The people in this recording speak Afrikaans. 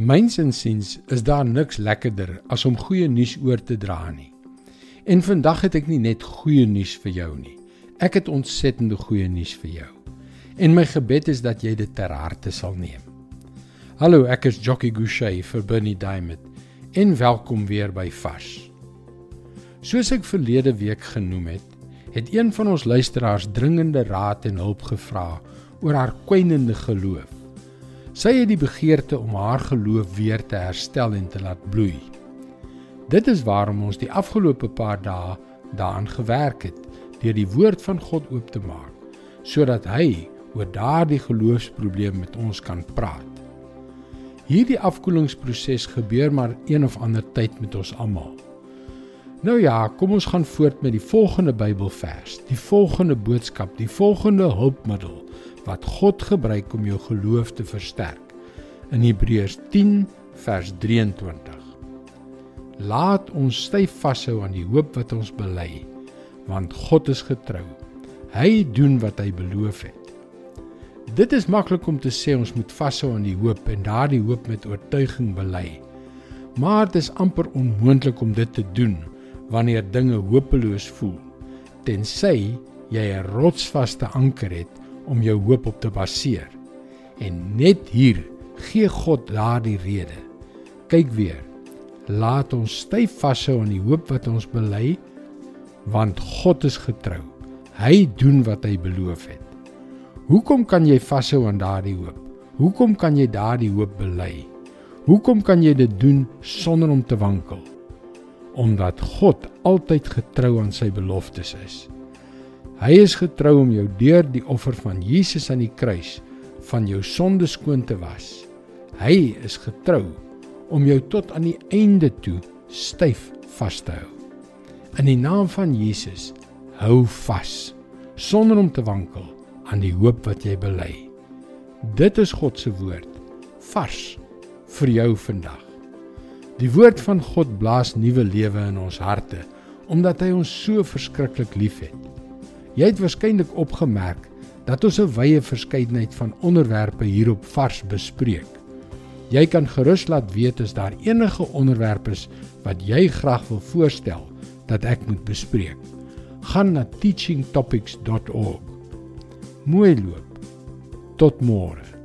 Myns insiens is daar niks lekkerder as om goeie nuus oor te dra nie. En vandag het ek nie net goeie nuus vir jou nie. Ek het ontsettende goeie nuus vir jou. En my gebed is dat jy dit ter harte sal neem. Hallo, ek is Jockey Gouchee vir Bernie Diamond en welkom weer by Vars. Soos ek verlede week genoem het, het een van ons luisteraars dringende raad en hulp gevra oor haar kwynende geloof. Sy het die begeerte om haar geloof weer te herstel en te laat bloei. Dit is waarom ons die afgelope paar dae daaraan gewerk het deur die woord van God oop te maak sodat hy oor daardie geloofsprobleem met ons kan praat. Hierdie afkoelingsproses gebeur maar een of ander tyd met ons almal. Nou ja, kom ons gaan voort met die volgende Bybelvers, die volgende boodskap, die volgende hulpmiddel wat God gebruik om jou geloof te versterk. In Hebreërs 10 vers 23. Laat ons styf vashou aan die hoop wat ons bely, want God is getrou. Hy doen wat hy beloof het. Dit is maklik om te sê ons moet vashou aan die hoop en daardie hoop met oortuiging bely. Maar dit is amper onmoontlik om dit te doen wanneer dinge hopeloos voel, tensy jy 'n rotsvaste anker het om jou hoop op te baseer. En net hier gee God daardie rede. Kyk weer. Laat ons styf vashou aan die hoop wat ons bely, want God is getrou. Hy doen wat hy beloof het. Hoekom kan jy vashou aan daardie hoop? Hoekom kan jy daardie hoop bely? Hoekom kan jy dit doen sonder om te wankel? Omdat God altyd getrou aan sy beloftes is. Hy is getrou om jou deur die offer van Jesus aan die kruis van jou sondes skoon te was. Hy is getrou om jou tot aan die einde toe styf vas te hou. In die naam van Jesus, hou vas sonder om te wankel aan die hoop wat jy bely. Dit is God se woord vars vir jou vandag. Die woord van God blaas nuwe lewe in ons harte omdat hy ons so verskriklik liefhet. Jy het waarskynlik opgemerk dat ons 'n wye verskeidenheid van onderwerpe hierop vars bespreek. Jy kan gerus laat weet as daar enige onderwerpe is wat jy graag wil voorstel dat ek moet bespreek. Gaan na teachingtopics.org. Mooi loop. Tot môre.